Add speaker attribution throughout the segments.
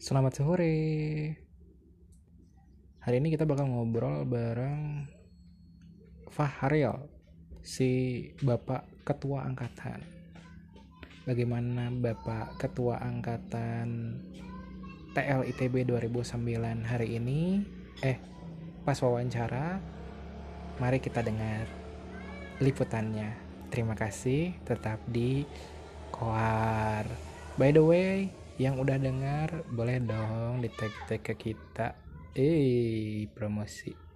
Speaker 1: Selamat sore. Hari ini kita bakal ngobrol bareng Fahril, si Bapak Ketua Angkatan. Bagaimana Bapak Ketua Angkatan TLITB 2009 hari ini? Eh, pas wawancara, mari kita dengar liputannya. Terima kasih, tetap di Koar. By the way, yang udah dengar boleh dong di tag tag ke kita. Eh promosi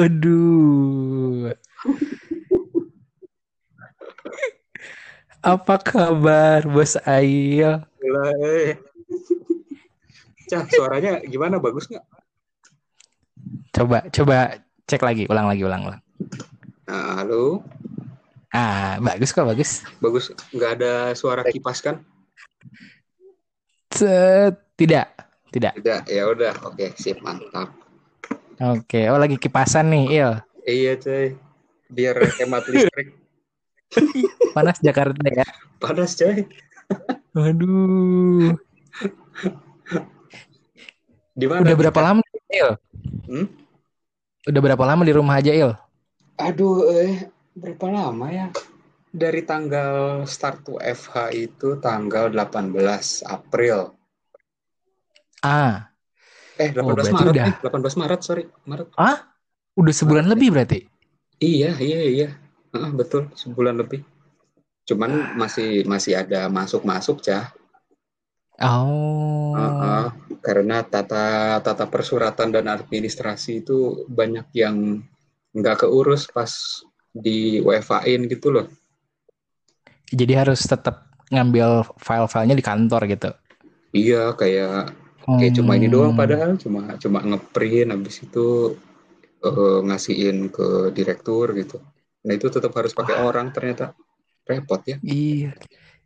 Speaker 1: Waduh. Apa kabar Bos Ail?
Speaker 2: Eh. Cah, suaranya gimana? Bagus nggak?
Speaker 1: Coba, coba cek lagi, ulang lagi, ulang, ulang.
Speaker 2: Nah, halo.
Speaker 1: Ah, bagus kok, bagus.
Speaker 2: Bagus. Nggak ada suara kipas kan?
Speaker 1: Tidak, tidak.
Speaker 2: Tidak. Ya udah. Oke, sip, mantap.
Speaker 1: Oke, oh lagi kipasan nih, Il.
Speaker 2: Iya, coy. Biar hemat listrik.
Speaker 1: Panas Jakarta ya.
Speaker 2: Panas, coy.
Speaker 1: Waduh.
Speaker 2: Di mana?
Speaker 1: Udah berapa lama, Il?
Speaker 2: Hmm?
Speaker 1: Udah berapa lama di rumah aja, Il?
Speaker 2: Aduh, eh, berapa lama ya? Dari tanggal start to FH itu tanggal 18 April.
Speaker 1: Ah,
Speaker 2: Eh, 18
Speaker 1: berarti
Speaker 2: Maret
Speaker 1: udah.
Speaker 2: nih. 18 Maret, sorry. Maret.
Speaker 1: udah sebulan lebih berarti?
Speaker 2: Iya, iya, iya. Heeh, betul, sebulan lebih. Cuman masih masih ada masuk-masuk, Cah.
Speaker 1: Oh.
Speaker 2: Heeh, karena tata tata persuratan dan administrasi itu banyak yang nggak keurus pas di WFA-in gitu loh.
Speaker 1: Jadi harus tetap ngambil file-filenya di kantor gitu.
Speaker 2: Iya, kayak kayak cuma ini
Speaker 1: Hmm.
Speaker 2: doang padahal cuma cuma ngeprint habis itu eh, ngasihin ke direktur gitu. Nah, itu tetap harus pakai orang ternyata. Repot ya.
Speaker 1: Iya.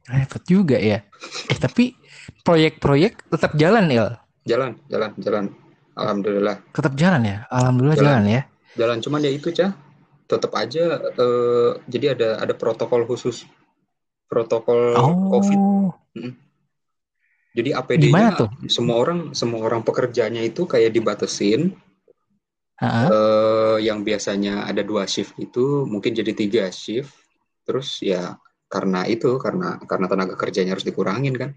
Speaker 1: Repot juga ya. Eh tapi proyek-proyek tetap jalan, Il.
Speaker 2: Jalan, jalan, jalan. Alhamdulillah.
Speaker 1: Tetap jalan ya. Alhamdulillah
Speaker 2: Jalan.
Speaker 1: jalan, ya.
Speaker 2: jalan cuman ya itu cah tetap aja eh, jadi ada ada protokol khusus protokol covid
Speaker 1: Oh.
Speaker 2: Jadi APD-nya
Speaker 1: tuh?
Speaker 2: semua orang semua orang pekerjanya itu kayak dibatasin
Speaker 1: Heeh.
Speaker 2: eh, yang biasanya ada dua shift itu mungkin jadi tiga shift terus ya karena itu karena karena tenaga kerjanya harus dikurangin kan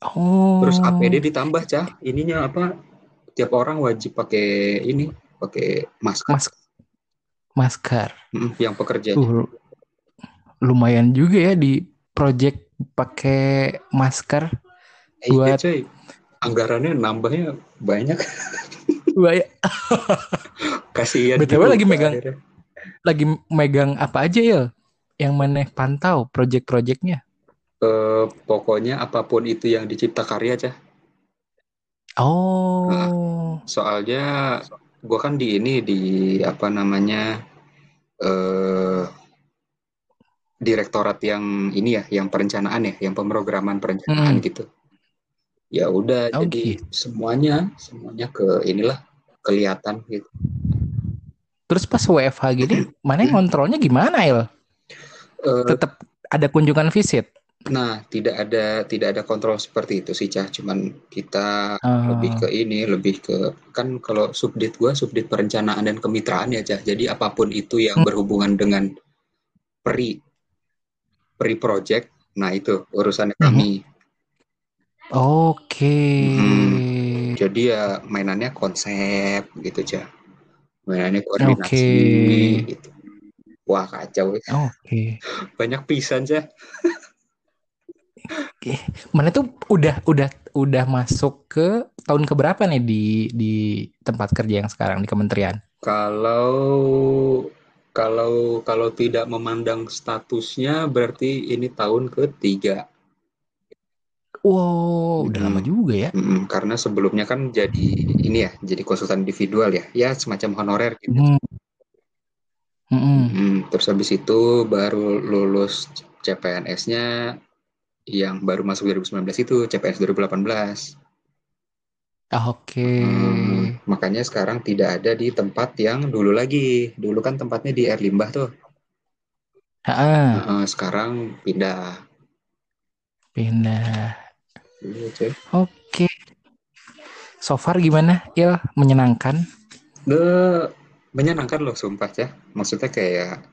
Speaker 1: Oh.
Speaker 2: terus APD ditambah cah ininya apa tiap orang wajib pakai ini pakai masker
Speaker 1: Mas masker.
Speaker 2: Mm, yang pekerjanya
Speaker 1: Uh, lumayan juga ya di project pakai masker.
Speaker 2: Eh, iya,
Speaker 1: buat-
Speaker 2: coy. Anggarannya nambahnya banyak.
Speaker 1: Wah, ya.
Speaker 2: Kasihan
Speaker 1: BTW
Speaker 2: juga
Speaker 1: lagi megang-
Speaker 2: akhirnya.
Speaker 1: Lagi megang apa aja, Il? Yang mana pantau project-projectnya?
Speaker 2: Eh, pokoknya apa pun itu yang dicipta karya, Cah.
Speaker 1: Oh.
Speaker 2: Soalnya gua kan di ini di apa namanya eh direktorat yang ini ya, yang perencanaan ya, yang pemrograman perencanaan
Speaker 1: Hmm.
Speaker 2: gitu. Ya udah,
Speaker 1: Oh,
Speaker 2: jadi
Speaker 1: gitu.
Speaker 2: semuanya semuanya ke inilah kelihatan gitu.
Speaker 1: Terus pas WFH gini, mana yang ngontrolnya gimana, Il?
Speaker 2: Eh,
Speaker 1: Tetap ada kunjungan visit?
Speaker 2: Nah, tidak ada tidak ada kontrol seperti itu sih, Cah. Cuman kita
Speaker 1: Ah.
Speaker 2: lebih ke ini, lebih ke kan kalau subdit gua subdit perencanaan dan kemitraan ya, Cah. Jadi apa pun itu yang
Speaker 1: Hmm.
Speaker 2: berhubungan dengan pre pre project, nah itu urusannya
Speaker 1: Mhm.
Speaker 2: kami.
Speaker 1: Oke.
Speaker 2: Mhm. Jadi ya mainannya konsep gitu, Cah. Mainannya koordinasi
Speaker 1: Oke.
Speaker 2: gitu. Wah, kacau.
Speaker 1: Oke.
Speaker 2: Banyak pisan, Cah.
Speaker 1: Mana tuh udah udah udah masuk ke tahun keberapa nih di di tempat kerja yang sekarang di kementerian?
Speaker 2: Kalau kalau kalau tidak memandang statusnya berarti ini tahun ketiga.
Speaker 1: Wow, udah lama
Speaker 2: Mm-mm.
Speaker 1: juga ya.
Speaker 2: Mm-mm, karena sebelumnya kan jadi ini ya, jadi konsultan individual ya, ya semacam honorer gitu.
Speaker 1: Hmm. Mm-mm.
Speaker 2: Mm, terus habis itu baru lulus CPNS-nya yang baru masuk 2019 itu CPNS 2018.
Speaker 1: Ah, Oke.
Speaker 2: Hmm, makanya sekarang tidak ada di tempat yang dulu lagi. Dulu kan tempatnya di Air Limbah tuh.
Speaker 1: Ah,
Speaker 2: Nah, sekarang pindah.
Speaker 1: pindah.
Speaker 2: Iya.
Speaker 1: Oke. So far gimana, Il? Menyenangkan?
Speaker 2: Duh, menyenangkan loh sumpah ya. Maksudnya kayak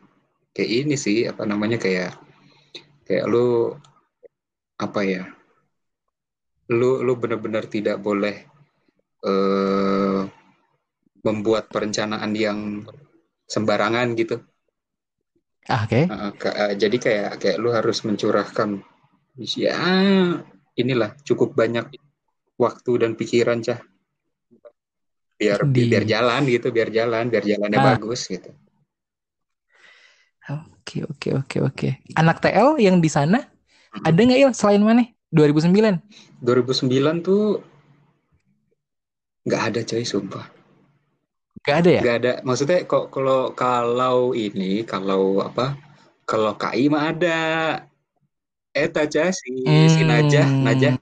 Speaker 2: kayak ini sih apa namanya kayak kayak lu apa ya? Lu lu benar-benar tidak boleh eh membuat perencanaan yang sembarangan gitu.
Speaker 1: Ah, Oke.
Speaker 2: Uh, ke- uh, jadi kayak kayak lu harus mencurahkan ya inilah cukup banyak waktu dan pikiran cah biar
Speaker 1: Di-
Speaker 2: biar jalan gitu biar jalan biar jalannya
Speaker 1: Ah.
Speaker 2: bagus gitu
Speaker 1: Oke, oke, oke, oke. Anak TL yang di sana ada nggak Il selain mana? 2009.
Speaker 2: 2009 tuh nggak ada coy sumpah.
Speaker 1: Gak ada ya?
Speaker 2: nggak ada. Maksudnya kok kalau kalau ini kalau apa kalau KI mah ada. Eta cah si si
Speaker 1: Hmm.
Speaker 2: Najah Najah.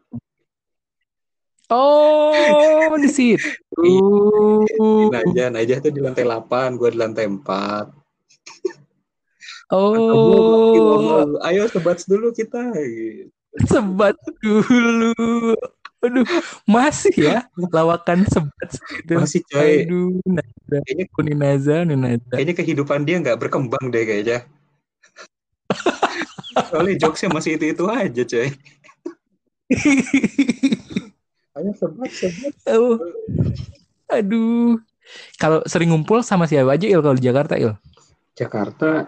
Speaker 1: Oh, di situ.
Speaker 2: Si Najah. Najah tuh di lantai 8 gua di lantai 4
Speaker 1: Oh,
Speaker 2: ayo sebat dulu kita.
Speaker 1: Sebat dulu. Aduh, masih ya lawakan sebat gitu.
Speaker 2: masih coy
Speaker 1: Aduh, Naza,
Speaker 2: kayaknya
Speaker 1: Uninaza, Uninaza.
Speaker 2: kayaknya kehidupan dia nggak berkembang deh kayaknya soalnya jokesnya masih itu itu aja coy ayo sebat sebat
Speaker 1: Oh, aduh. Kalau sering ngumpul sama siapa aja Il kalau di Jakarta Il?
Speaker 2: Jakarta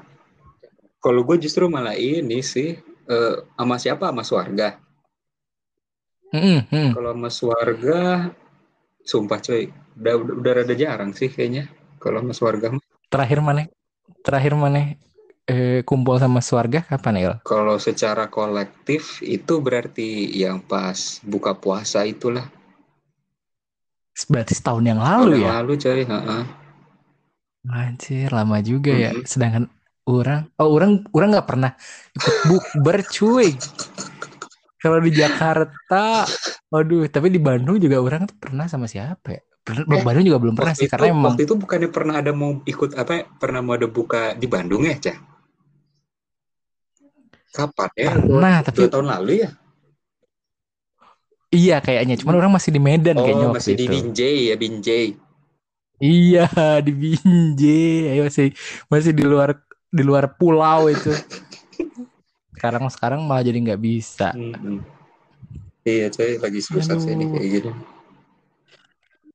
Speaker 2: kalau gue justru malah ini sih eh, sama siapa sama Suarga
Speaker 1: Mm.
Speaker 2: kalau sama Suarga sumpah coy udah udah, udah rada jarang sih kayaknya kalau sama Suarga mah.
Speaker 1: Terakhir mana? Terakhir mana? Eh, kumpul sama keluarga kapan Il?
Speaker 2: kalau secara kolektif itu berarti yang pas buka puasa itulah
Speaker 1: Berarti setahun yang lalu
Speaker 2: yang
Speaker 1: ya?
Speaker 2: lalu coy heeh.
Speaker 1: Anjir, lama juga ya.
Speaker 2: Mhm.
Speaker 1: Sedangkan orang, oh orang, orang nggak pernah ikut bukber cuy. Kalau di Jakarta, waduh, tapi di Bandung juga orang tuh pernah sama siapa ya? Pernah,
Speaker 2: Eh,
Speaker 1: Bandung juga belum pernah sih,
Speaker 2: itu,
Speaker 1: karena emang
Speaker 2: waktu itu bukannya pernah ada mau ikut apa ya, pernah mau ada buka di Bandung ya cah kapan ya
Speaker 1: pernah,
Speaker 2: dua,
Speaker 1: tapi
Speaker 2: dua tahun lalu ya
Speaker 1: iya kayaknya. Cuman orang masih di Medan kayaknya
Speaker 2: oh
Speaker 1: waktu
Speaker 2: masih di. Binjai ya Binjai
Speaker 1: Iya, di Binjai. Ayo masih masih di luar di luar pulau itu. Sekarang sekarang malah jadi nggak bisa.
Speaker 2: Mm-mm. iya coy lagi susah sih ini kayak gini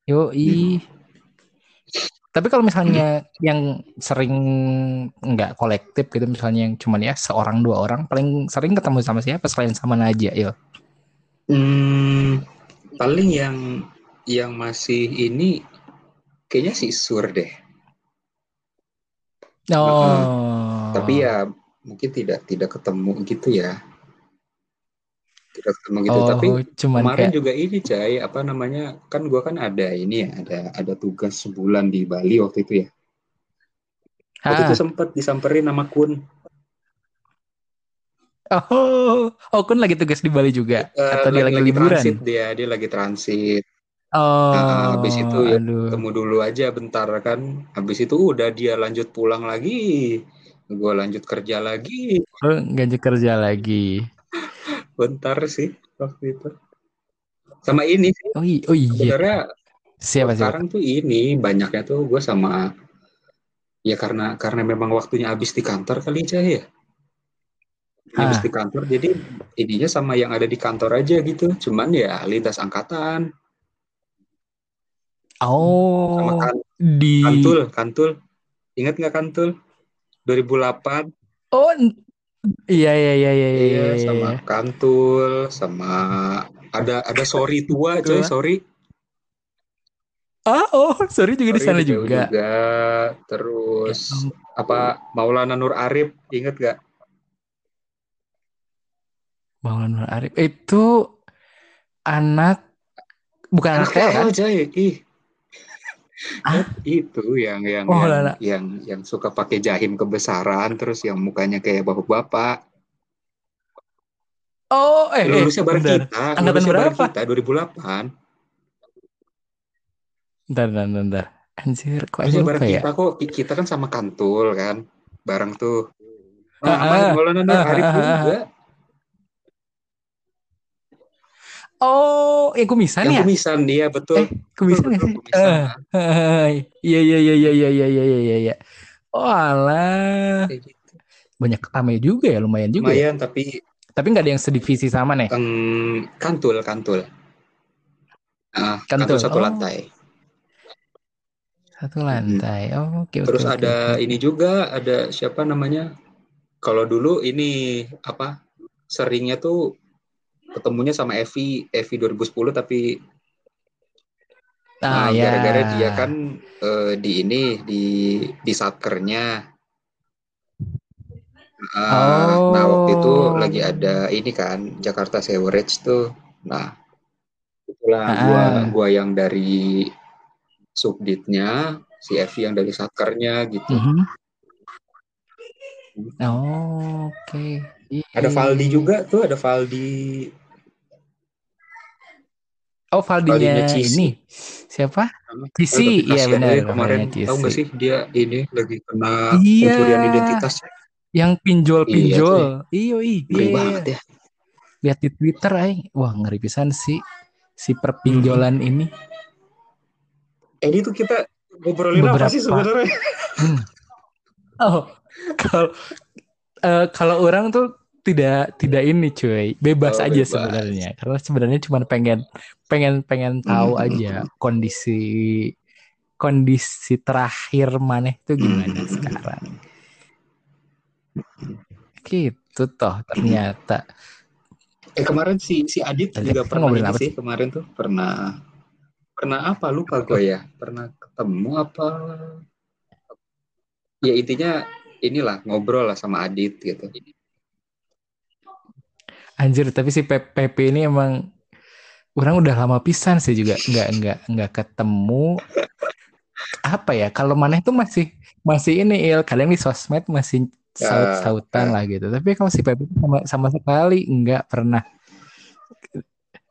Speaker 1: Yo, Tapi kalau misalnya yang sering nggak kolektif gitu, misalnya yang cuman ya seorang dua orang, paling sering ketemu sama siapa selain sama Naja, yo.
Speaker 2: Hmm, paling yang yang masih ini kayaknya si Sur deh.
Speaker 1: Oh.
Speaker 2: Tapi ya mungkin tidak tidak ketemu gitu ya. Tidak ketemu gitu.
Speaker 1: oh,
Speaker 2: Tapi
Speaker 1: cuman
Speaker 2: kemarin
Speaker 1: kayak
Speaker 2: juga ini Cai, apa namanya? Kan gua kan ada ini ya, ada ada tugas sebulan di Bali waktu itu ya. Waktu
Speaker 1: ah,
Speaker 2: itu sempat disamperin sama Kun.
Speaker 1: oh, oh kun lagi tugas di Bali juga
Speaker 2: Eh,
Speaker 1: atau dia lagi, liburan?
Speaker 2: transit dia, dia lagi transit.
Speaker 1: Oh,
Speaker 2: Nah, habis itu ya
Speaker 1: aduh.
Speaker 2: ketemu dulu aja bentar kan. Habis itu udah dia lanjut pulang lagi. Gua lanjut kerja lagi.
Speaker 1: Oh, gaji kerja lagi.
Speaker 2: Bentar sih waktu itu. Sama ini sih
Speaker 1: Oh, i- oh iya.
Speaker 2: sebenarnya
Speaker 1: Siapa
Speaker 2: sekarang tuh ini banyaknya tuh gue sama ya karena karena memang waktunya habis di kantor kali aja ya. Habis
Speaker 1: Ah.
Speaker 2: di kantor jadi ininya sama yang ada di kantor aja gitu. Cuman ya lintas angkatan sama
Speaker 1: Oh,
Speaker 2: kan,
Speaker 1: di
Speaker 2: kantul, kantul. Ingat nggak kantul? 2008
Speaker 1: Oh, iya iya iya iya iya.
Speaker 2: Iya,
Speaker 1: iya,
Speaker 2: sama
Speaker 1: iya.
Speaker 2: Kantul, sama ada ada sorry tua, coy, sorry.
Speaker 1: Ah, oh, sorry juga di sana
Speaker 2: juga.
Speaker 1: juga.
Speaker 2: Terus
Speaker 1: Ya
Speaker 2: apa Maulana Nur Arif, inget gak?
Speaker 1: Maulana Nur Arif itu anak bukan anak,
Speaker 2: Anak
Speaker 1: Tel kan?
Speaker 2: TL coy. Ih.
Speaker 1: Ah?
Speaker 2: Itu yang yang
Speaker 1: Oh,
Speaker 2: yang,
Speaker 1: lala.
Speaker 2: yang yang suka pakai jahim kebesaran terus yang mukanya kayak bapak-bapak.
Speaker 1: Oh, eh, eh
Speaker 2: Lulusnya bareng
Speaker 1: bentar.
Speaker 2: kita,
Speaker 1: Angkatan
Speaker 2: bareng
Speaker 1: berapa?
Speaker 2: kita 2008.
Speaker 1: Bentar, bentar, bentar. Anjir, kok
Speaker 2: Lulusnya bareng
Speaker 1: ya?
Speaker 2: kita kok kita kan sama Kantul kan. Bareng tuh.
Speaker 1: Ah,
Speaker 2: Nah,
Speaker 1: ah,
Speaker 2: Maulana Nur
Speaker 1: ah,
Speaker 2: Arif
Speaker 1: ah, ah, Oh, yang kumisan
Speaker 2: yang
Speaker 1: ya?
Speaker 2: Kumisan dia betul.
Speaker 1: Eh, kumisan nggak sih?
Speaker 2: Eh,
Speaker 1: eh, eh, iya iya iya iya iya iya iya iya. Ya. Oh alah.
Speaker 2: Gitu.
Speaker 1: Banyak ramai juga ya, lumayan juga. Ya.
Speaker 2: Lumayan ya. tapi
Speaker 1: tapi nggak ada yang sedivisi sama nih.
Speaker 2: Um, kantul kantul. Ah,
Speaker 1: kantul.
Speaker 2: kantul satu
Speaker 1: oh.
Speaker 2: lantai.
Speaker 1: Satu lantai. Hmm. Oh, oke. Okay,
Speaker 2: Terus
Speaker 1: okay,
Speaker 2: ada
Speaker 1: okay.
Speaker 2: ini juga ada siapa namanya? Kalau dulu ini apa? Seringnya tuh ketemunya sama Evi, Evi 2010 tapi
Speaker 1: Ah,
Speaker 2: nah,
Speaker 1: ya.
Speaker 2: gara-gara dia kan eh, di ini di di satkernya. Ah, Nah, waktu itu
Speaker 1: Oh.
Speaker 2: lagi ada ini kan Jakarta Sewerage tuh. Nah, itulah
Speaker 1: Ah.
Speaker 2: gua gua yang dari subditnya, si Evi yang dari satkernya gitu.
Speaker 1: Mhm. Oh, oke. Iya,
Speaker 2: Ada Valdi
Speaker 1: iya.
Speaker 2: juga tuh, ada Valdi.
Speaker 1: Oh, Valdinya
Speaker 2: Valdinya
Speaker 1: ini. Siapa? Cici. Iya, benar.
Speaker 2: dia kemarin tahu nggak sih dia ini lagi kena
Speaker 1: Iya.
Speaker 2: pencurian identitas.
Speaker 1: Yang pinjol-pinjol. Iya,
Speaker 2: Ngeri
Speaker 1: iya.
Speaker 2: banget ya.
Speaker 1: Lihat di Twitter, ay. Wah, ngeri pisan sih. Si perpinjolan ini.
Speaker 2: Eh, ini tuh kita ngobrolin apa sih
Speaker 1: Beberapa.
Speaker 2: sebenarnya?
Speaker 1: Hmm. Oh, kalau eh, kalau orang tuh tidak tidak ini cuy. Bebas
Speaker 2: Oh,
Speaker 1: aja
Speaker 2: bebas.
Speaker 1: sebenarnya. Karena sebenarnya cuma pengen pengen pengen tahu
Speaker 2: Hmm.
Speaker 1: aja kondisi kondisi terakhir maneh tuh gimana
Speaker 2: Hmm.
Speaker 1: sekarang. Gitu toh ternyata.
Speaker 2: Eh kemarin si si Adit
Speaker 1: Tadi
Speaker 2: juga
Speaker 1: kita
Speaker 2: pernah ini
Speaker 1: apa
Speaker 2: sih kemarin tuh pernah pernah apa? Lupa gue ya. Pernah ketemu apa? Ya intinya inilah ngobrol lah sama Adit gitu
Speaker 1: anjir tapi si PP ini emang orang udah lama pisan sih juga. Nggak nggak nggak ketemu. Apa ya kalau maneh tuh masih masih ini il. Kadang di sosmed masih saut-sautan
Speaker 2: Ah,
Speaker 1: lah gitu. Tapi kalau si Pepe sama sama sekali nggak pernah.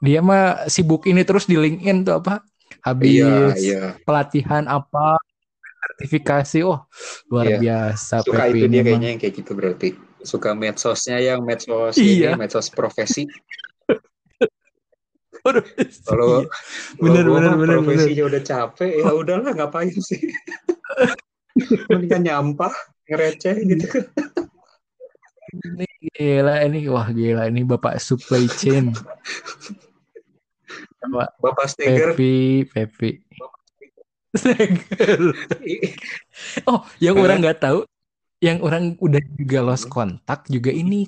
Speaker 1: Dia mah sibuk ini terus di LinkedIn tuh apa
Speaker 2: iya
Speaker 1: habis
Speaker 2: iya
Speaker 1: pelatihan apa sertifikasi. Oh luar
Speaker 2: Iya.
Speaker 1: biasa
Speaker 2: suka
Speaker 1: Pepe
Speaker 2: itu dia kayaknya yang kayak gitu berarti suka medsosnya yang medsos
Speaker 1: Iya.
Speaker 2: ini medsos profesi. Kalau
Speaker 1: iya. Bener,
Speaker 2: kalau
Speaker 1: bener, bener,
Speaker 2: profesinya udah capek ya udahlah ngapain sih? Mendingan nyampah ngereceh gitu.
Speaker 1: Ini gila ini wah gila ini bapak supply chain. Bapak
Speaker 2: bapak steger.
Speaker 1: Pepi Pepi. Steger. Oh, yang orang nggak tahu, yang orang udah juga lost
Speaker 2: Hmm.
Speaker 1: kontak juga ini,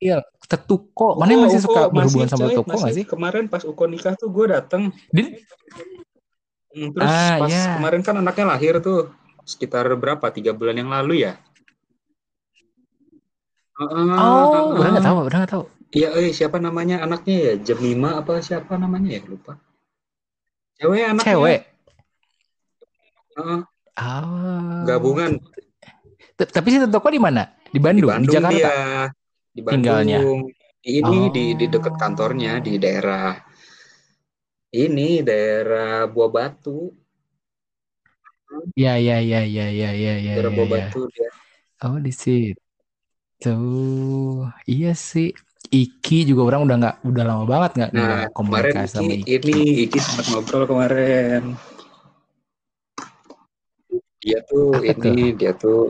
Speaker 1: iya, tetuko. Mana
Speaker 2: Oh,
Speaker 1: masih
Speaker 2: Uko,
Speaker 1: suka berhubungan
Speaker 2: masih,
Speaker 1: sama
Speaker 2: coy,
Speaker 1: tetuko
Speaker 2: masih.
Speaker 1: sih?
Speaker 2: Kemarin pas Uko nikah tuh gue dateng.
Speaker 1: Din?
Speaker 2: Hmm, Terus
Speaker 1: Ah,
Speaker 2: pas
Speaker 1: iya.
Speaker 2: kemarin kan anaknya lahir tuh sekitar berapa? Tiga bulan yang lalu ya?
Speaker 1: Oh, orang nggak
Speaker 2: ah.
Speaker 1: tahu, orang nggak tahu.
Speaker 2: Iya, eh siapa namanya anaknya ya? Jemima apa siapa namanya ya? Lupa. Cewek anaknya.
Speaker 1: Cewek.
Speaker 2: Ah,
Speaker 1: Ah.
Speaker 2: gabungan
Speaker 1: Tapi si tetuko di mana? Di
Speaker 2: di
Speaker 1: Bandung, di, Jakarta.
Speaker 2: dia. Di Bandung.
Speaker 1: Tinggalnya.
Speaker 2: Ini
Speaker 1: Oh.
Speaker 2: di di dekat kantornya di daerah ini daerah Buah Batu.
Speaker 1: Ya, ya, ya, ya, ya, ya, ya,
Speaker 2: daerah
Speaker 1: ya,
Speaker 2: Buah
Speaker 1: ya.
Speaker 2: Batu dia.
Speaker 1: Oh, di situ. Iya sih. Iki juga orang udah nggak, udah lama banget nggak
Speaker 2: Nah, kemarin
Speaker 1: sama
Speaker 2: Iki,
Speaker 1: Iki.
Speaker 2: ini Iki sempat ngobrol kemarin. Dia tuh
Speaker 1: Apa
Speaker 2: ini dia tuh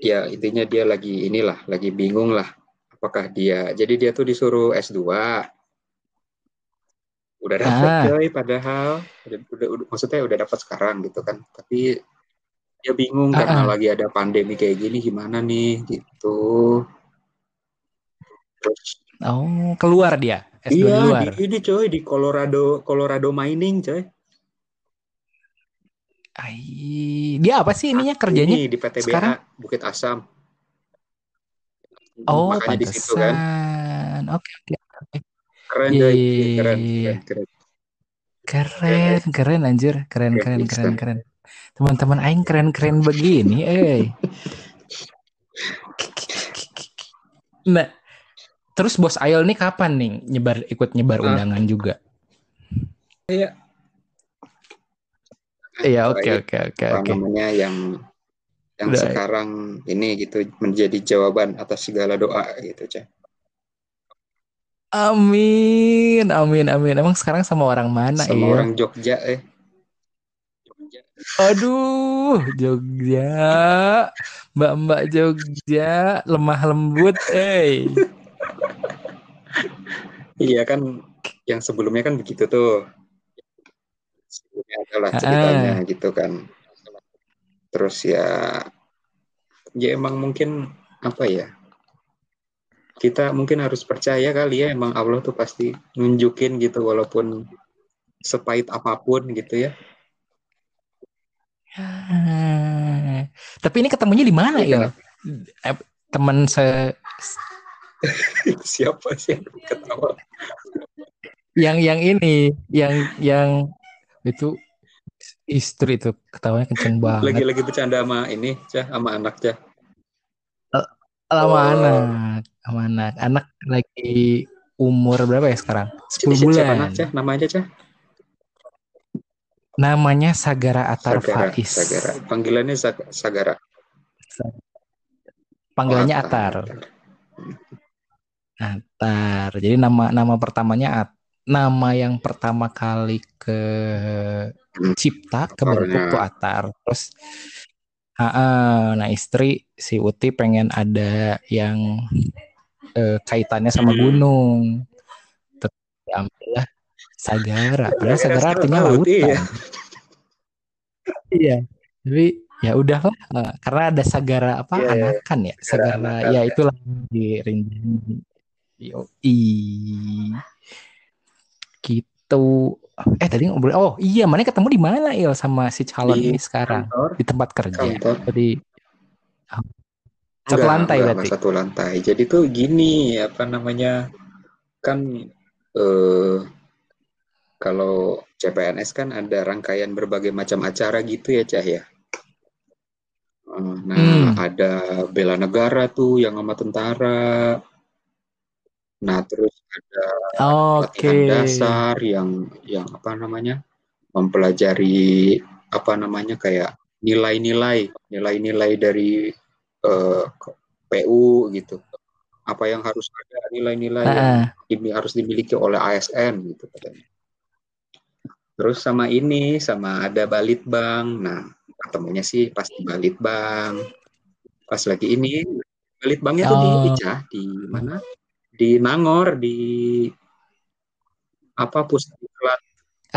Speaker 2: ya intinya dia lagi inilah, lagi bingung lah apakah dia. Jadi dia tuh disuruh S2. Udah dapet
Speaker 1: Ah.
Speaker 2: coy padahal udah, udah, udah- maksudnya udah dapat sekarang gitu kan. Tapi dia bingung
Speaker 1: Ah,
Speaker 2: karena
Speaker 1: ah.
Speaker 2: lagi ada pandemi kayak gini gimana nih gitu. Terus
Speaker 1: Oh, keluar dia. S2 di
Speaker 2: iya
Speaker 1: luar.
Speaker 2: di ini coy di Colorado Colorado mining coy.
Speaker 1: Ai, dia apa sih ininya kerjanya?
Speaker 2: Ini di PTBA
Speaker 1: sekarang?
Speaker 2: Bukit Asam.
Speaker 1: Oh,
Speaker 2: Makanya di situ kan.
Speaker 1: Oke, oke, oke.
Speaker 2: keren
Speaker 1: Iya,
Speaker 2: coy.
Speaker 1: iya,
Speaker 2: Iya,
Speaker 1: iya,
Speaker 2: keren,
Speaker 1: iya.
Speaker 2: keren, keren.
Speaker 1: Keren, keren anjir. Keren, keren,
Speaker 2: Keren,
Speaker 1: keren,
Speaker 2: bisa.
Speaker 1: keren. Teman-teman aing keren-keren begini, eh. Nah, terus bos Ayel nih kapan nih nyebar ikut nyebar
Speaker 2: Ah.
Speaker 1: undangan juga?
Speaker 2: Iya.
Speaker 1: Iya, oke
Speaker 2: Doain
Speaker 1: oke oke oke.
Speaker 2: namanya yang yang
Speaker 1: Udah.
Speaker 2: sekarang ini gitu menjadi jawaban atas segala doa gitu cah
Speaker 1: Amin, amin, amin. Emang sekarang sama orang mana
Speaker 2: sama
Speaker 1: ya?
Speaker 2: orang Jogja eh Jogja.
Speaker 1: Aduh, Jogja, Mbak-mbak Jogja, lemah lembut, eh.
Speaker 2: iya kan yang sebelumnya kan begitu tuh sebelumnya adalah
Speaker 1: Ah,
Speaker 2: ceritanya gitu kan. Terus ya ya emang mungkin apa ya kita mungkin harus percaya kali ya emang Allah tuh pasti nunjukin gitu walaupun sepahit apa pun gitu ya.
Speaker 1: Ah. Tapi ini ketemunya di mana
Speaker 2: Iya,
Speaker 1: ya? Teman se
Speaker 2: siapa sih yang ketawa?
Speaker 1: Yang yang ini, yang yang itu istri itu ketawanya kenceng banget.
Speaker 2: lagi-lagi bercanda sama ini cah sama anak cah
Speaker 1: Lama
Speaker 2: Oh.
Speaker 1: anak, sama anak. Anak lagi umur berapa ya sekarang? 10
Speaker 2: siapa
Speaker 1: bulan.
Speaker 2: anak cah nama aja cah
Speaker 1: Namanya Sagara Atar
Speaker 2: Sagara
Speaker 1: Faiz.
Speaker 2: Sagara panggilannya Sag- Sagara
Speaker 1: Panggilannya
Speaker 2: Oh,
Speaker 1: Atar. Atar. Jadi nama nama pertamanya At. Nama yang pertama kali ke cipta kebentuk
Speaker 2: Atarnya.
Speaker 1: tuh Atar. Terus ah, ah, nah istri si Uti pengen ada yang eh, kaitannya sama
Speaker 2: Hmm.
Speaker 1: gunung. Terus diambillah Sagara. Padahal Sagara artinya lautan.
Speaker 2: iya.
Speaker 1: Iya. Tapi ya udahlah karena ada Sagara apa
Speaker 2: Iya, iya.
Speaker 1: anakan ya.
Speaker 2: Sagara
Speaker 1: ya
Speaker 2: ya.
Speaker 1: itulah di Rinjani. Yoi. Gitu. Eh tadi ngobrol. Oh iya, mana ketemu di mana Il sama si calon
Speaker 2: Di
Speaker 1: ini sekarang?
Speaker 2: kantor
Speaker 1: Di tempat kerja.
Speaker 2: kantor
Speaker 1: Jadi satu
Speaker 2: Enggak,
Speaker 1: lantai
Speaker 2: enggak,
Speaker 1: berarti.
Speaker 2: satu lantai. Jadi tuh gini, apa namanya? Kan eh kalau CPNS kan ada rangkaian berbagai macam acara gitu ya, Cah ya. Eh, Nah,
Speaker 1: Hmm.
Speaker 2: ada bela negara tuh yang sama tentara. Nah, terus ada latihan dasar yang yang apa namanya? mempelajari apa namanya kayak nilai-nilai, nilai-nilai dari eh, PU gitu. Apa yang harus ada nilai-nilai yang
Speaker 1: Ah,
Speaker 2: dimi- harus dimiliki oleh ASN gitu katanya. Terus sama ini, sama ada Balitbang. Nah, ketemunya sih pas di Balitbang. Pas lagi ini, Balitbangnya tuh di
Speaker 1: Oh.
Speaker 2: Ica, di mana? Di Nangor, di apa pusdiklat,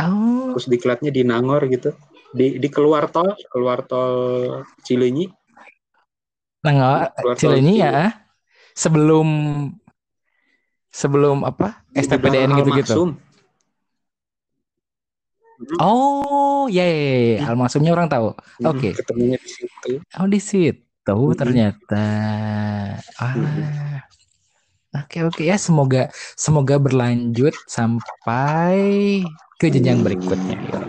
Speaker 1: oh,
Speaker 2: pusdiklatnya di Nangor gitu. Di di keluar tol, keluar tol Cileunyi,
Speaker 1: nah nggak
Speaker 2: keluar tol
Speaker 1: Cileunyi
Speaker 2: Cileunyi.
Speaker 1: ya. Sebelum sebelum apa?
Speaker 2: Di
Speaker 1: STPDN gitu-gitu. Oh, ya, ya, ya, ya. Almasumnya orang tahu. Oke.
Speaker 2: Ketemunya di situ.
Speaker 1: Oh, di situ ternyata. Ah. Oke, oke ya. Semoga semoga berlanjut sampai ke jenjang berikutnya. ya.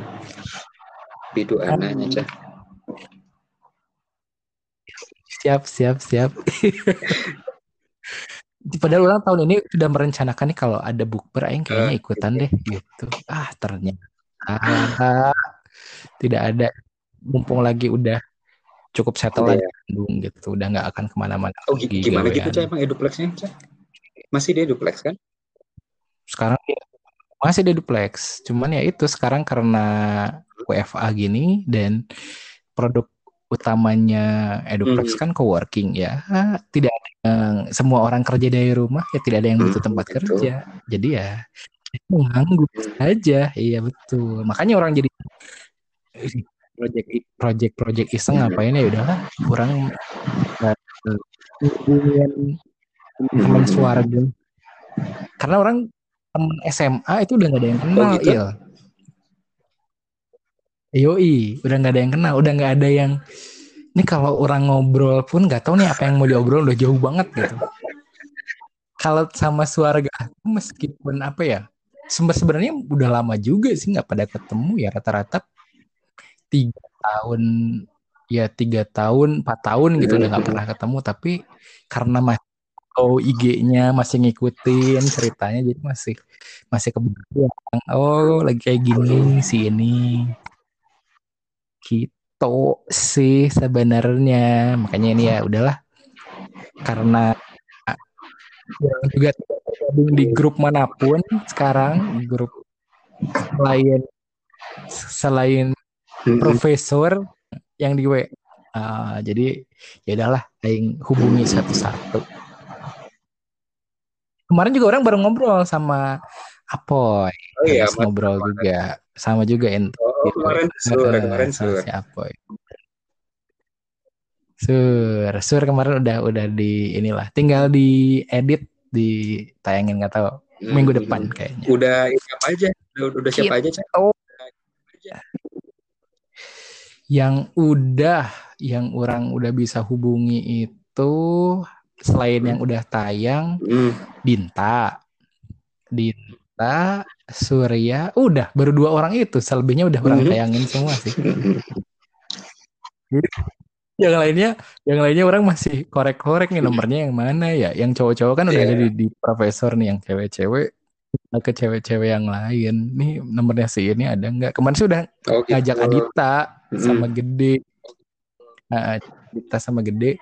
Speaker 2: Bidu anaknya, Cah.
Speaker 1: Siap, siap, siap. Padahal orang tahun ini sudah merencanakan nih kalau ada bukber aing kayaknya
Speaker 2: Eh,
Speaker 1: ikutan deh gitu. Ah, ternyata tidak ada. Mumpung lagi udah cukup settle
Speaker 2: Iya.
Speaker 1: aja di Bandung gitu. Udah nggak akan ke
Speaker 2: mana-mana Oh,
Speaker 1: lagi
Speaker 2: gimana gitu. Cah, emang eduplexnya, Cah? Masih dia duplex kan?
Speaker 1: Sekarang dia masih di duplex. Cuman ya itu sekarang karena WFA gini dan produk utamanya Eduplex
Speaker 2: Mhm.
Speaker 1: kan coworking ya. Tidak ada yang semua orang kerja dari rumah ya tidak ada yang butuh
Speaker 2: Hmm,
Speaker 1: tempat
Speaker 2: gitu.
Speaker 1: kerja. Jadi ya nganggur aja. Iya betul. Makanya orang jadi project project project iseng
Speaker 2: Mhm.
Speaker 1: ngapain ya udahlah kurang hubungan teman
Speaker 2: Mhm.
Speaker 1: suarga. Karena orang temen SMA itu udah gak ada yang kenal,
Speaker 2: Oh, gitu?
Speaker 1: Il. Yoi, udah gak ada yang kenal, udah gak ada yang ini kalau orang ngobrol pun nggak tahu nih apa yang mau diobrol udah jauh banget gitu. kalau sama suarga meskipun apa ya sebenarnya udah lama juga sih nggak pada ketemu ya rata-rata tiga tahun ya tiga tahun empat tahun gitu udah nggak pernah ketemu tapi karena masih oh IG-nya masih ngikutin ceritanya jadi masih masih kebayang oh lagi kayak gini sih ini. Gitu sih sebenarnya. Makanya ini ya udahlah. Karena juga di grup mana pun sekarang grup selain selain profesor yang di W uh, jadi ya udahlah aing hubungi satu-satu kemarin juga orang baru ngobrol sama Apoy.
Speaker 2: Oh, iya,
Speaker 1: ngobrol kemarin. juga. Sama juga ent
Speaker 2: oh, oh, kemarin sur, uh, kemarin sur.
Speaker 1: si Apoy. Sur sur kemarin udah udah di inilah tinggal di edit ditayangin nggak tahu. Hmm, minggu depan kayaknya.
Speaker 2: Udah siapa aja udah, udah siapa gitu. aja
Speaker 1: oh. Yang udah yang orang udah bisa hubungi itu selain yang udah tayang hmm. Dinta. Dinta Surya udah baru dua orang itu. Selebihnya udah orang hmm. tayangin semua sih. Yang lainnya yang lainnya orang masih korek-korek nih nomornya yang mana ya? Yang cowok-cowok kan udah yeah. ada di, di profesor nih yang cewek-cewek. Ke cewek-cewek yang lain. Nih nomornya si ini ada nggak? Kemarin sih udah oh, gitu. ngajak Adita sama Gede. Uh, Adita sama Gede.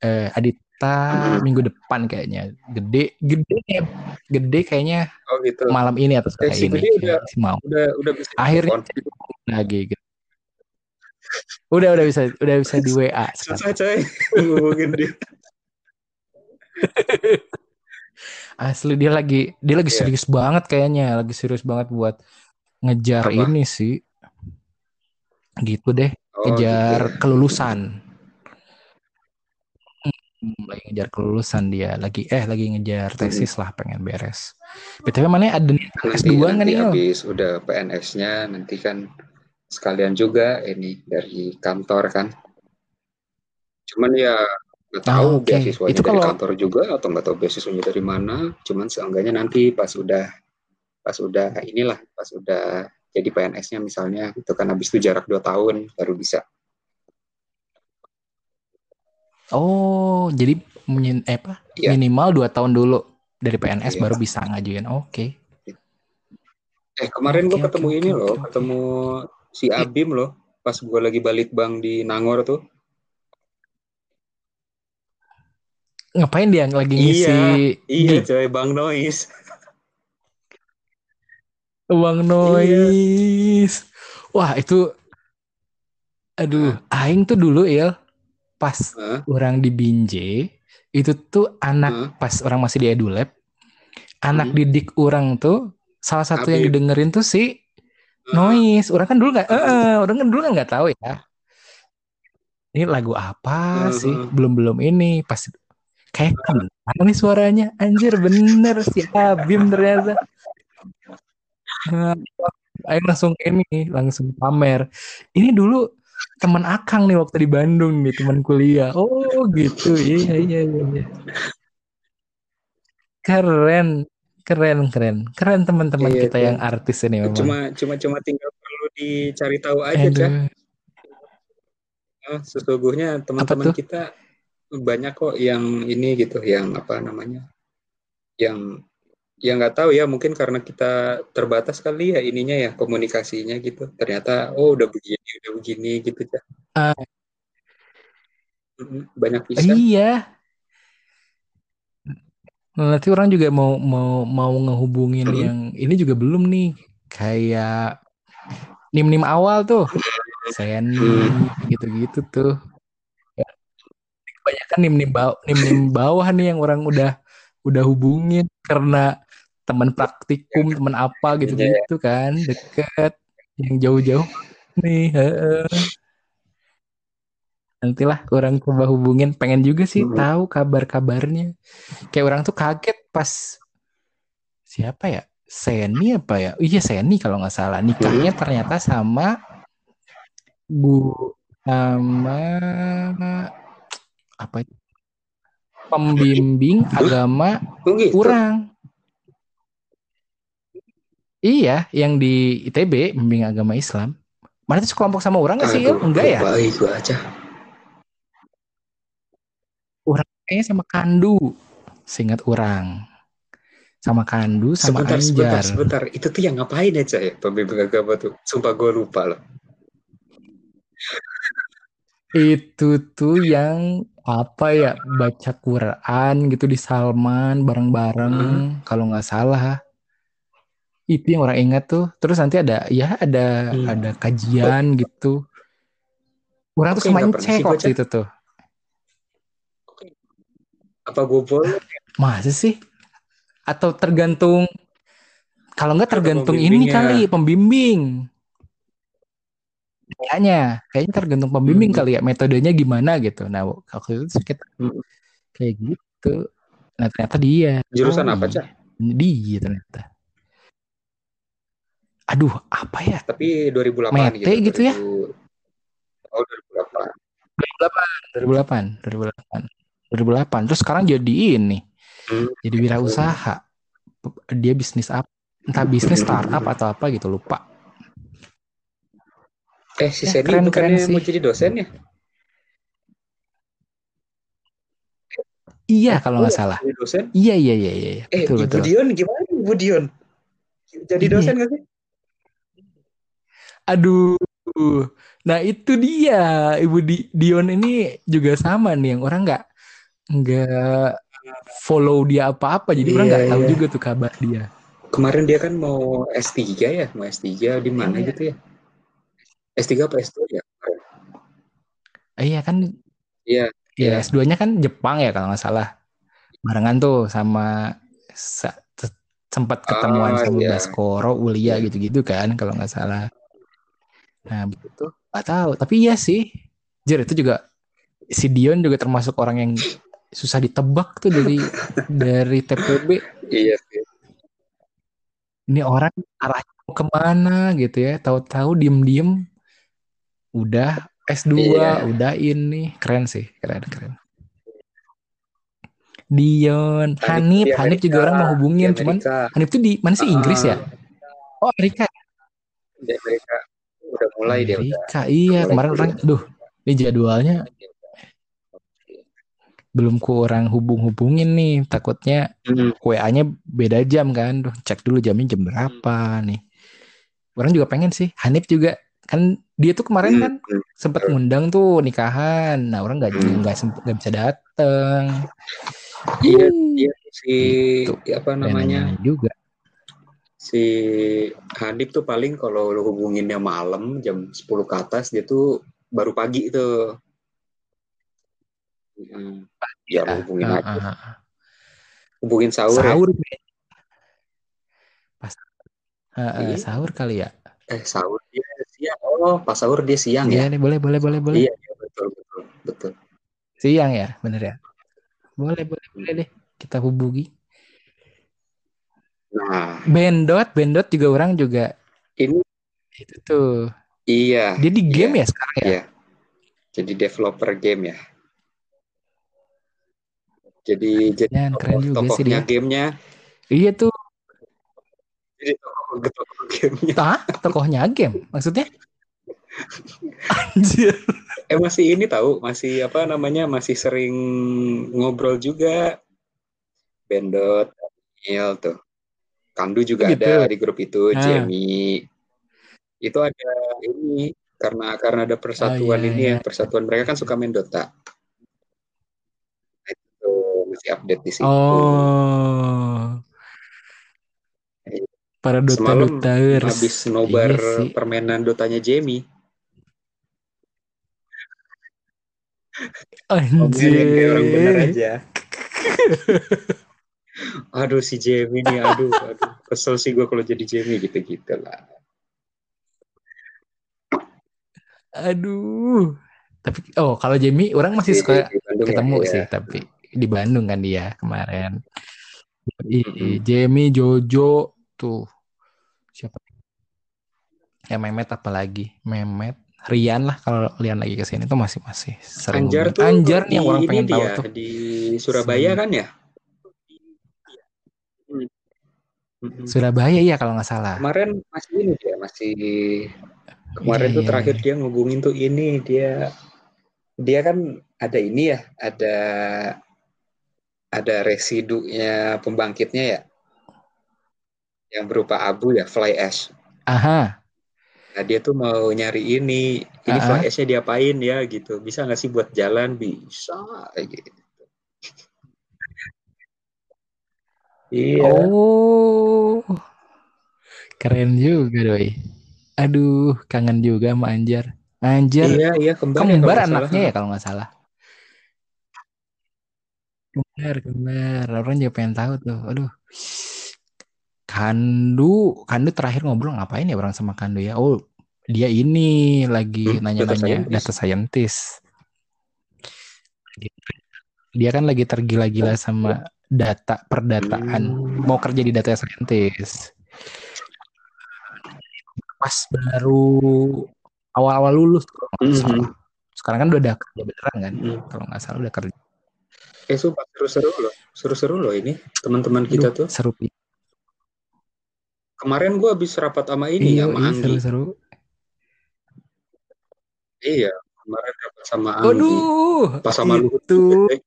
Speaker 1: Uh, Adita minggu depan kayaknya. Gede Gede Gede kayaknya
Speaker 2: oh, gitu.
Speaker 1: malam ini atau kayak
Speaker 2: eh,
Speaker 1: ini.
Speaker 2: udah,
Speaker 1: si mau.
Speaker 2: udah udah bisa
Speaker 1: akhirnya lagi gitu. udah udah bisa udah bisa di WA
Speaker 2: susah coy. Dia.
Speaker 1: Asli dia lagi dia lagi yeah. serius banget kayaknya. Lagi serius banget buat ngejar Apa? ini sih. Gitu deh. Oh, ngejar gitu. kelulusan. hmm, lagi ngejar kelulusan dia. Lagi eh lagi ngejar hmm. tesis lah pengen beres. Btw mana ada
Speaker 2: S2 nggak nih habis udah PNS-nya nanti kan sekalian juga ini dari kantor kan. Cuman ya nggak tahu oh, okay. beasiswanya itu dari kalau... kantor juga atau nggak tahu beasiswanya dari mana. Cuman seenggaknya nanti pas udah pas udah inilah pas udah jadi PNS-nya misalnya itu kan. Habis itu jarak dua tahun baru bisa.
Speaker 1: Oh, jadi min, eh, apa? Ya. minimal dua tahun dulu dari PNS ya. baru bisa ngajuin. Oke. Okay.
Speaker 2: Eh kemarin okay, gue ketemu okay, ini okay, loh, okay. ketemu si Abim loh, pas gue lagi balik bank di Nangor tuh.
Speaker 1: Ngapain dia lagi ngisi?
Speaker 2: Iya, iya coy, Bang Noise.
Speaker 1: Uang noise. Iya. Wah, itu aduh, aing tuh dulu ya pas huh? orang di Binje itu tuh anak huh? pas orang masih di Edulab, anak hmm. didik orang tuh salah satu Abib. yang didengerin tuh si noise. Orang kan dulu nggak, eh, uh, orang kan dulu kan nggak tahu ya. Ini lagu apa uh, sih? Belum belum ini pas kayak mana nih suaranya? Anjir bener si Abim ternyata. Nah, ayo langsung ini, langsung pamer. Ini dulu teman Akang nih waktu di Bandung nih, teman kuliah. Oh gitu, iya iya iya. iya. Keren, keren, keren, keren teman-teman iya, kita iya. yang artis ini
Speaker 2: memang. Cuma cuma cuma tinggal perlu dicari tahu aja, Cak. Oh, sesungguhnya teman-teman kita banyak kok yang ini gitu, yang apa namanya, yang ya nggak tahu ya mungkin karena kita terbatas kali ya ininya ya komunikasinya gitu. Ternyata oh udah begini udah begini gitu ya uh, banyak bisa.
Speaker 1: Iya. Nanti orang juga mau mau mau ngehubungin hmm. yang ini juga belum nih. Kayak nim nim awal tuh. Saya nih hmm. gitu-gitu tuh. Kebanyakan nim nim bawah nim nim bawah nih yang orang udah udah hubungin karena teman praktikum iya. teman apa gitu gitu kan deket yang jauh-jauh nih heeh. nantilah orang coba hubungin pengen juga sih hmm. tahu kabar-kabarnya kayak orang tuh kaget pas siapa ya Seni apa ya iya Seni kalau nggak salah nikahnya ternyata sama Bu sama apa itu pembimbing agama
Speaker 2: gitu.
Speaker 1: kurang. Iya, yang di ITB pembimbing agama Islam. Mana itu sekelompok sama orang nggak sih?
Speaker 2: Aduh,
Speaker 1: Enggak ya?
Speaker 2: gua aja.
Speaker 1: Kayaknya sama Kandu. Seingat orang. Sama Kandu, sama
Speaker 2: Sebentar, sebentar,
Speaker 1: Anjar.
Speaker 2: sebentar. Itu tuh yang ngapain aja ya pembimbing agama tuh? Sumpah gue lupa loh.
Speaker 1: Itu tuh yang apa ya baca Quran gitu di Salman bareng-bareng kalau nggak salah. Itu yang orang ingat tuh. Terus nanti ada ya ada
Speaker 2: Hmm.
Speaker 1: ada kajian gitu. Orang tuh
Speaker 2: Oke,
Speaker 1: sama
Speaker 2: nggak pernah
Speaker 1: cek waktu itu tuh.
Speaker 2: Apa gue boleh?
Speaker 1: Masa sih? Atau tergantung kalau nggak
Speaker 2: Tergantung
Speaker 1: ini kali pembimbing. Kayaknya, kayaknya tergantung pembimbing
Speaker 2: Hmm.
Speaker 1: kali ya metodenya gimana gitu. Nah, waktu itu kita
Speaker 2: Hmm.
Speaker 1: kayak gitu. Nah, ternyata dia.
Speaker 2: Jurusan
Speaker 1: Oh,
Speaker 2: apa,
Speaker 1: iya.
Speaker 2: Cak?
Speaker 1: Dia ternyata. Aduh, apa ya?
Speaker 2: Tapi 2008
Speaker 1: Mete gitu ya?
Speaker 2: 2000 Oh, 2008.
Speaker 1: 2008, 2008. 2008. Terus sekarang jadi ini.
Speaker 2: Hmm.
Speaker 1: Jadi wirausaha. Dia bisnis apa? Entah bisnis startup atau apa gitu, lupa.
Speaker 2: Eh, si
Speaker 1: Ya,
Speaker 2: Seni
Speaker 1: keren, keren
Speaker 2: bukannya
Speaker 1: sih.
Speaker 2: mau jadi dosen ya?
Speaker 1: Iya,
Speaker 2: Eh,
Speaker 1: kalau
Speaker 2: oh
Speaker 1: nggak
Speaker 2: ya,
Speaker 1: salah.
Speaker 2: Jadi dosen?
Speaker 1: Iya, iya, iya, iya. iya.
Speaker 2: Eh,
Speaker 1: Betul,
Speaker 2: Ibu
Speaker 1: betul.
Speaker 2: Dion gimana Ibu Dion? Jadi
Speaker 1: Iya.
Speaker 2: dosen gak sih?
Speaker 1: Aduh. Nah, itu dia. Ibu Di- Dion ini juga sama nih yang orang nggak nggak follow dia apa-apa. Jadi orang
Speaker 2: Iya,
Speaker 1: nggak tahu
Speaker 2: iya.
Speaker 1: juga tuh kabar dia.
Speaker 2: Kemarin dia kan mau S3 ya, mau S3 di mana
Speaker 1: Iya.
Speaker 2: gitu ya? S3 apa S2 ya?
Speaker 1: Eh, Iya kan
Speaker 2: Iya,
Speaker 1: ya
Speaker 2: Iya.
Speaker 1: S2-nya kan Jepang ya kalau nggak salah. Barengan tuh sama sempat ketemuan
Speaker 2: Ah,
Speaker 1: sama
Speaker 2: iya.
Speaker 1: Baskoro, Ulia
Speaker 2: Iya.
Speaker 1: gitu-gitu kan kalau nggak salah. Nah, itu nggak tahu. Tapi iya sih. Jir itu juga si Dion juga termasuk orang yang susah ditebak tuh dari dari TPB.
Speaker 2: iya sih.
Speaker 1: Ini orang arahnya mau ke mana gitu ya. Tahu-tahu diem-diem udah S2,
Speaker 2: Iya.
Speaker 1: udah ini. Keren sih, keren keren. Dion, Hanif, Hanif juga orang mau hubungin, cuman. Hanif tuh di mana sih Inggris ya?
Speaker 2: Ah,
Speaker 1: Oh Amerika.
Speaker 2: Mulai dia udah.
Speaker 1: Amerika, iya
Speaker 2: mulai
Speaker 1: kemarin orang, duh, ini jadwalnya belum ku orang hubung-hubungin nih, takutnya
Speaker 2: Hmm.
Speaker 1: WA-nya beda jam kan, duh, cek dulu jamnya jam berapa nih. Orang juga pengen sih, Hanif juga kan dia tuh kemarin kan
Speaker 2: Hmm.
Speaker 1: sempat ngundang tuh nikahan, nah orang nggak
Speaker 2: Hmm.
Speaker 1: nggak semp- nggak bisa dateng.
Speaker 2: Iya, iya si
Speaker 1: Gitu.
Speaker 2: apa namanya?
Speaker 1: nanya juga.
Speaker 2: Si Hanif tuh paling kalau lu hubunginnya malam jam 10 ke atas dia tuh baru pagi itu. Hmm. Ya lu hubungin
Speaker 1: Ah,
Speaker 2: aja.
Speaker 1: ah.
Speaker 2: Hubungin sahur, ya.
Speaker 1: Sahur pas Ah, ah,
Speaker 2: Iya.
Speaker 1: sahur kali ya.
Speaker 2: Eh sahur dia siang. Oh, pas sahur dia siang
Speaker 1: Iya
Speaker 2: ya.
Speaker 1: nih, boleh boleh boleh boleh.
Speaker 2: Iya, iya, betul betul betul.
Speaker 1: Siang ya, bener ya. Boleh boleh boleh deh. Kita hubungi.
Speaker 2: Nah,
Speaker 1: Bendot, Bendot juga orang juga
Speaker 2: ini
Speaker 1: itu tuh.
Speaker 2: iya.
Speaker 1: Dia di game
Speaker 2: iya,
Speaker 1: ya sekarang ya.
Speaker 2: Iya. Jadi developer game ya. Jadi jadi
Speaker 1: keren
Speaker 2: tokoh-
Speaker 1: juga sih
Speaker 2: tokohnya
Speaker 1: dia.
Speaker 2: gamenya.
Speaker 1: Iya tuh.
Speaker 2: Jadi tokoh tokoh gamenya.
Speaker 1: Tah, tokohnya game maksudnya. Anjir.
Speaker 2: Eh masih ini tahu, masih apa namanya, masih sering ngobrol juga. Bendot, Daniel tuh. Kandu juga
Speaker 1: Gitu.
Speaker 2: ada di grup itu,
Speaker 1: Ah.
Speaker 2: Jamie. Itu ada ini karena karena ada persatuan
Speaker 1: Oh, iya,
Speaker 2: ini
Speaker 1: iya.
Speaker 2: ya, persatuan mereka kan suka main Dota. Nah, Itu masih update di situ.
Speaker 1: Oh. Para Dota
Speaker 2: Semalam habis nobar
Speaker 1: Iya sih.
Speaker 2: permainan Dotanya Jamie. Ngomongin kayak orang bener
Speaker 1: Anjir.
Speaker 2: aja. aduh si Jamie nih, aduh, aduh. Kesel sih gue kalau jadi Jamie gitu-gitu lah.
Speaker 1: Aduh. Tapi oh kalau Jamie orang masih suka
Speaker 2: ya,
Speaker 1: ketemu
Speaker 2: iya.
Speaker 1: sih tapi di Bandung kan dia kemarin.
Speaker 2: Mm-mm.
Speaker 1: Jamie, Jojo tuh siapa? Ya Memet apalagi Memet Rian lah kalau Rian lagi ke sini tuh masih masih sering
Speaker 2: Anjar tuh
Speaker 1: Anjar nih yang orang pengen tahu tuh
Speaker 2: di Surabaya kan ya? Mm-mm.
Speaker 1: Surabaya ya kalau nggak salah
Speaker 2: Kemarin masih ini dia masih
Speaker 1: iya
Speaker 2: kemarin tuh
Speaker 1: iya
Speaker 2: terakhir
Speaker 1: iya
Speaker 2: dia ngubungin tuh ini dia dia kan ada ini ya ada ada residunya pembangkitnya ya yang berupa abu ya fly ash.
Speaker 1: aha
Speaker 2: Nah dia tuh mau nyari ini ini
Speaker 1: ah
Speaker 2: fly
Speaker 1: ah.
Speaker 2: ashnya diapain ya gitu bisa nggak sih buat jalan bisa gitu. Iya.
Speaker 1: Oh. Keren juga doi. Aduh kangen juga sama Anjar. Anjar
Speaker 2: iya iya kembar ya
Speaker 1: kembar
Speaker 2: salah.
Speaker 1: anaknya
Speaker 2: ha.
Speaker 1: ya kalau nggak salah. Kembar kembar. Orang juga pengen tahu tuh. Aduh. Kandu Kandu terakhir ngobrol ngapain ya orang sama Kandu ya? Oh dia ini lagi
Speaker 2: Hmm, data
Speaker 1: nanya-nanya data scientist. Dia kan lagi tergila-gila sama data perdataan
Speaker 2: Hmm.
Speaker 1: mau kerja di data scientist pas baru awal-awal lulus kalau nggak salah sekarang kan udah ada kerja beneran kan
Speaker 2: Mhm.
Speaker 1: kalau nggak salah udah kerja
Speaker 2: Eh sumpah seru-seru loh, seru-seru loh ini teman-teman kita
Speaker 1: Aduh,
Speaker 2: tuh.
Speaker 1: seru
Speaker 2: Kemarin gua habis rapat sama ini
Speaker 1: iya
Speaker 2: sama
Speaker 1: iya
Speaker 2: Anggi.
Speaker 1: seru-seru
Speaker 2: Iya, kemarin rapat sama Anggi.
Speaker 1: Waduh,
Speaker 2: Pas sama
Speaker 1: itu
Speaker 2: eh.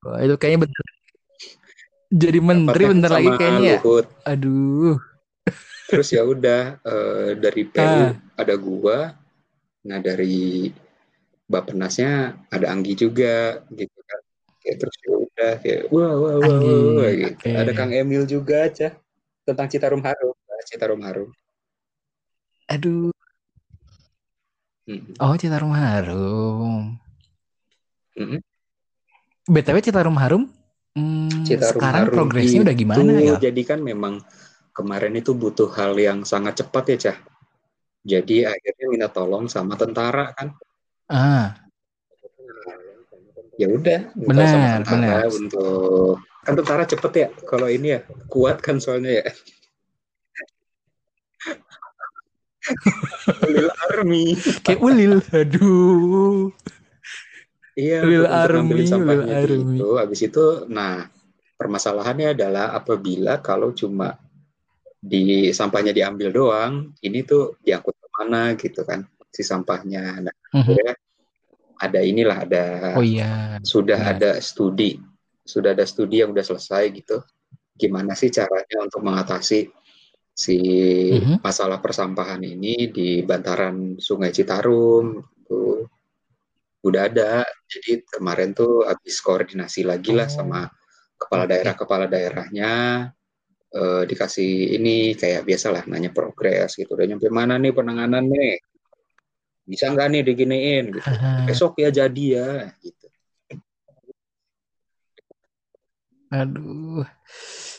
Speaker 1: Wah, itu kayaknya bentar jadi menteri
Speaker 2: Rapatnya
Speaker 1: bentar lagi kayaknya ya.
Speaker 2: Luhut.
Speaker 1: Aduh.
Speaker 2: Terus ya udah eh, dari PU
Speaker 1: Ah.
Speaker 2: ada gua, nah dari Bappenasnya ada Anggi juga gitu kan. Kayak terus ya udah kayak wah wah wah,
Speaker 1: Anggi,
Speaker 2: wah, wah, gitu. Ada Kang Emil juga aja tentang Citarum Harum, Citarum Harum.
Speaker 1: Aduh. Oh, Citarum Harum.
Speaker 2: Mm-mm.
Speaker 1: BTW Citarum Harum hmm,
Speaker 2: Citarum
Speaker 1: sekarang
Speaker 2: Harum
Speaker 1: progresnya udah gimana
Speaker 2: itu
Speaker 1: ya?
Speaker 2: jadi kan memang kemarin itu butuh hal yang sangat cepat ya Cah. Jadi akhirnya minta tolong sama tentara kan.
Speaker 1: Ah,
Speaker 2: Ya udah,
Speaker 1: Benar,
Speaker 2: sama tentara
Speaker 1: benar.
Speaker 2: untuk kan tentara cepet ya kalau ini ya kuat kan soalnya ya. Ulil Army.
Speaker 1: kayak ulil. Aduh.
Speaker 2: Iya, untuk
Speaker 1: Army, Ulil
Speaker 2: sampahnya
Speaker 1: Army.
Speaker 2: itu. Habis itu, nah permasalahannya adalah apabila kalau cuma di sampahnya diambil doang, ini tuh diangkut ke mana gitu kan si sampahnya. Nah,
Speaker 1: Mhm.
Speaker 2: akhirnya ada inilah ada
Speaker 1: Oh iya.
Speaker 2: sudah
Speaker 1: benar.
Speaker 2: ada studi, sudah ada studi yang udah selesai gitu. Gimana sih caranya untuk mengatasi si
Speaker 1: Mhm.
Speaker 2: masalah persampahan ini di bantaran Sungai Citarum tuh udah ada. Jadi kemarin tuh habis koordinasi lagi lah
Speaker 1: Oh,
Speaker 2: sama kepala
Speaker 1: oke.
Speaker 2: daerah kepala daerahnya eh, dikasih ini kayak biasalah nanya progres gitu. Udah nyampe mana nih penanganan nih? Bisa nggak nih diginiin gitu. Besok ya jadi ya gitu.
Speaker 1: Aduh.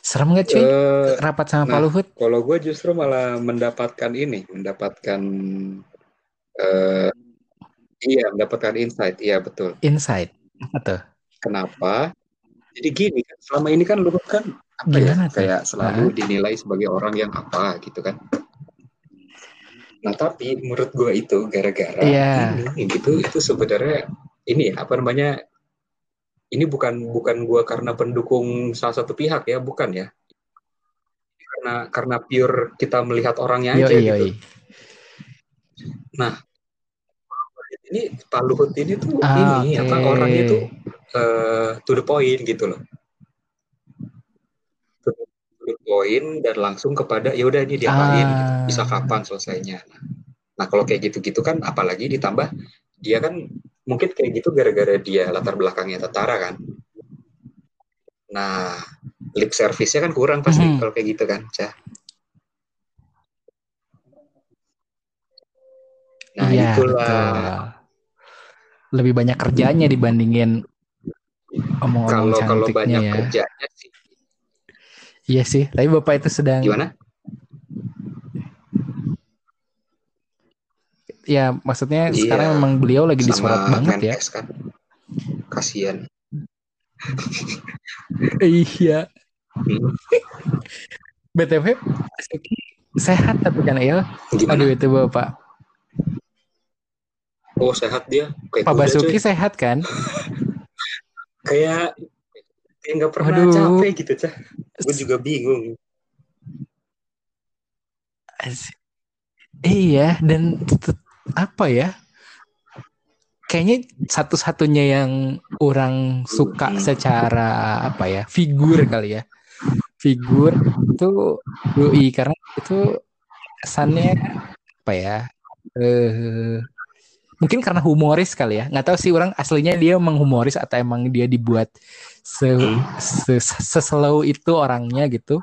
Speaker 1: Serem nggak cuy?
Speaker 2: Eh,
Speaker 1: Rapat sama Pak
Speaker 2: nah,
Speaker 1: Luhut?
Speaker 2: kalau gue justru malah mendapatkan ini, mendapatkan eh, iya mendapatkan insight, iya betul.
Speaker 1: Insight. Apa tuh?
Speaker 2: Kenapa? Jadi gini kan, selama ini kan Luhut kan apa ya,
Speaker 1: tuh?
Speaker 2: kayak selalu
Speaker 1: Ah,
Speaker 2: dinilai sebagai orang yang apa gitu kan. Nah tapi menurut gue itu gara-gara
Speaker 1: Iya.
Speaker 2: ini gitu, itu sebenarnya ini ya, apa namanya? Ini bukan bukan gue karena pendukung salah satu pihak ya, bukan ya. Karena karena pure kita melihat orangnya aja
Speaker 1: Yoi,
Speaker 2: gitu.
Speaker 1: yoi.
Speaker 2: Nah ini Pak Luhut ini tuh
Speaker 1: Ah,
Speaker 2: ini
Speaker 1: Oke.
Speaker 2: apa orangnya tuh eh, to the point gitu loh. To the point dan langsung kepada ya udah ini diapain gitu. Bisa
Speaker 1: Ah,
Speaker 2: kapan selesainya. Nah, nah kalau kayak gitu-gitu kan apalagi ditambah dia kan mungkin kayak gitu gara-gara dia latar belakangnya tentara kan. Nah, lip service-nya kan kurang pasti
Speaker 1: mhm.
Speaker 2: kalau kayak gitu kan, Cah. Nah,
Speaker 1: Iya,
Speaker 2: itulah.
Speaker 1: betul. Lebih banyak kerjanya dibandingin omong-omong
Speaker 2: Kalau kalau
Speaker 1: cantiknya
Speaker 2: banyak
Speaker 1: ya.
Speaker 2: kerjanya sih
Speaker 1: Iya sih, tapi Bapak itu sedang
Speaker 2: gimana?
Speaker 1: ya maksudnya sekarang
Speaker 2: Iya,
Speaker 1: memang beliau lagi disorot banget ya.
Speaker 2: Kan. Kasihan.
Speaker 1: Iya.
Speaker 2: Hmm,
Speaker 1: BTW sehat tapi kan.
Speaker 2: Gimana?
Speaker 1: Aduh itu Bapak
Speaker 2: Oh sehat dia.
Speaker 1: Kayak Pak Basuki coy. sehat kan?
Speaker 2: kayak kayak nggak pernah Aduh. capek gitu cah. Gue juga bingung.
Speaker 1: Iya dan apa ya? Kayaknya satu-satunya yang orang suka secara apa ya figur kali ya figur itu doi karena itu kesannya apa ya eh mungkin karena humoris kali ya. Nggak tahu sih orang aslinya dia emang humoris atau emang dia dibuat se, se, seslow itu orangnya gitu.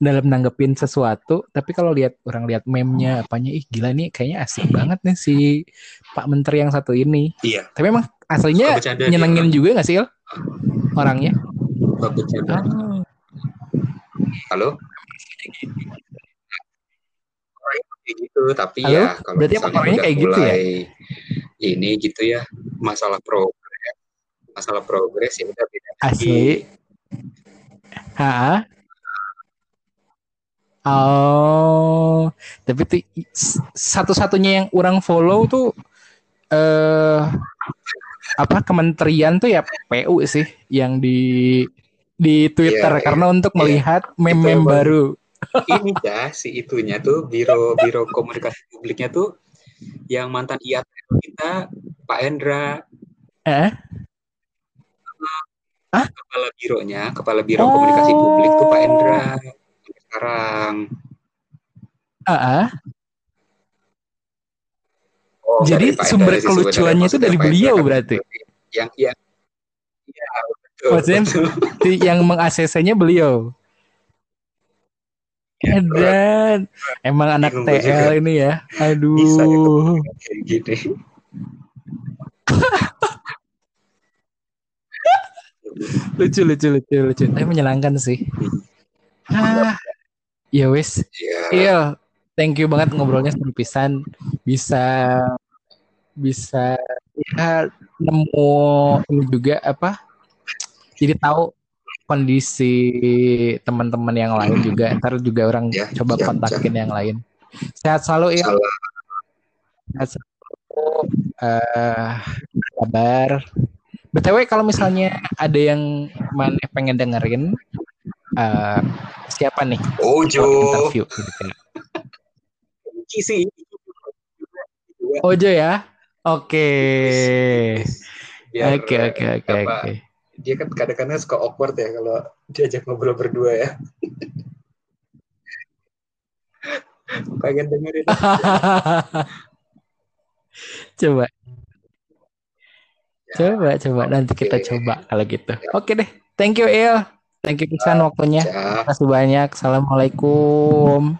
Speaker 1: Dalam nanggepin sesuatu. Tapi kalau lihat orang lihat memnya apanya ih gila nih kayaknya asik banget nih si Pak Menteri yang satu ini.
Speaker 2: Iya.
Speaker 1: Tapi emang aslinya nyenengin juga nggak sih Il? orangnya.
Speaker 2: Oh. halo gitu tapi Halo? ya
Speaker 1: kalau berarti misalnya kayak gitu ya
Speaker 2: ini gitu ya masalah progres masalah progres ya udah tidak
Speaker 1: asli ha oh tapi tuh satu-satunya yang orang follow tuh eh apa kementerian tuh ya PU sih yang di di Twitter. Yeah, karena yeah, untuk yeah. melihat meme-meme baru.
Speaker 2: Ini ya si itunya tuh biro biro komunikasi publiknya tuh yang mantan IAT kita Pak Endra
Speaker 1: eh
Speaker 2: ah kepala bironya kepala biro oh. komunikasi publik tuh Pak Endra sekarang
Speaker 1: ah uh Oh, Jadi sumber kelucuannya itu dari beliau berarti.
Speaker 2: Yang yang
Speaker 1: ya, betul, Maksudnya betul. yang mengaksesnya beliau. Dan emang anak TL ini ya. Aduh. Bisa gitu. lucu lucu lucu lucu. Tapi menyenangkan sih. Ah, ya wis. Iya. Yeah. Thank you banget ngobrolnya sama pisan. Bisa bisa ya nemu ini juga apa? Jadi tahu kondisi teman-teman yang lain juga ntar juga orang ya, coba siap, kontakin siap. yang lain. Sehat selalu ya. Sehat selalu. Uh, kabar? Btw kalau misalnya ada yang mana pengen dengerin uh, siapa nih?
Speaker 2: Ojo.
Speaker 1: Interview Ojo ya? Oke. Oke oke oke oke
Speaker 2: dia kan kadang-kadang suka awkward ya kalau diajak ngobrol berdua ya. Pengen dengerin.
Speaker 1: coba. Ya, coba, coba nanti kita coba kalau gitu. Ya. Oke deh. Thank you Il. Thank you Kisan waktunya. Terima kasih banyak. Assalamualaikum.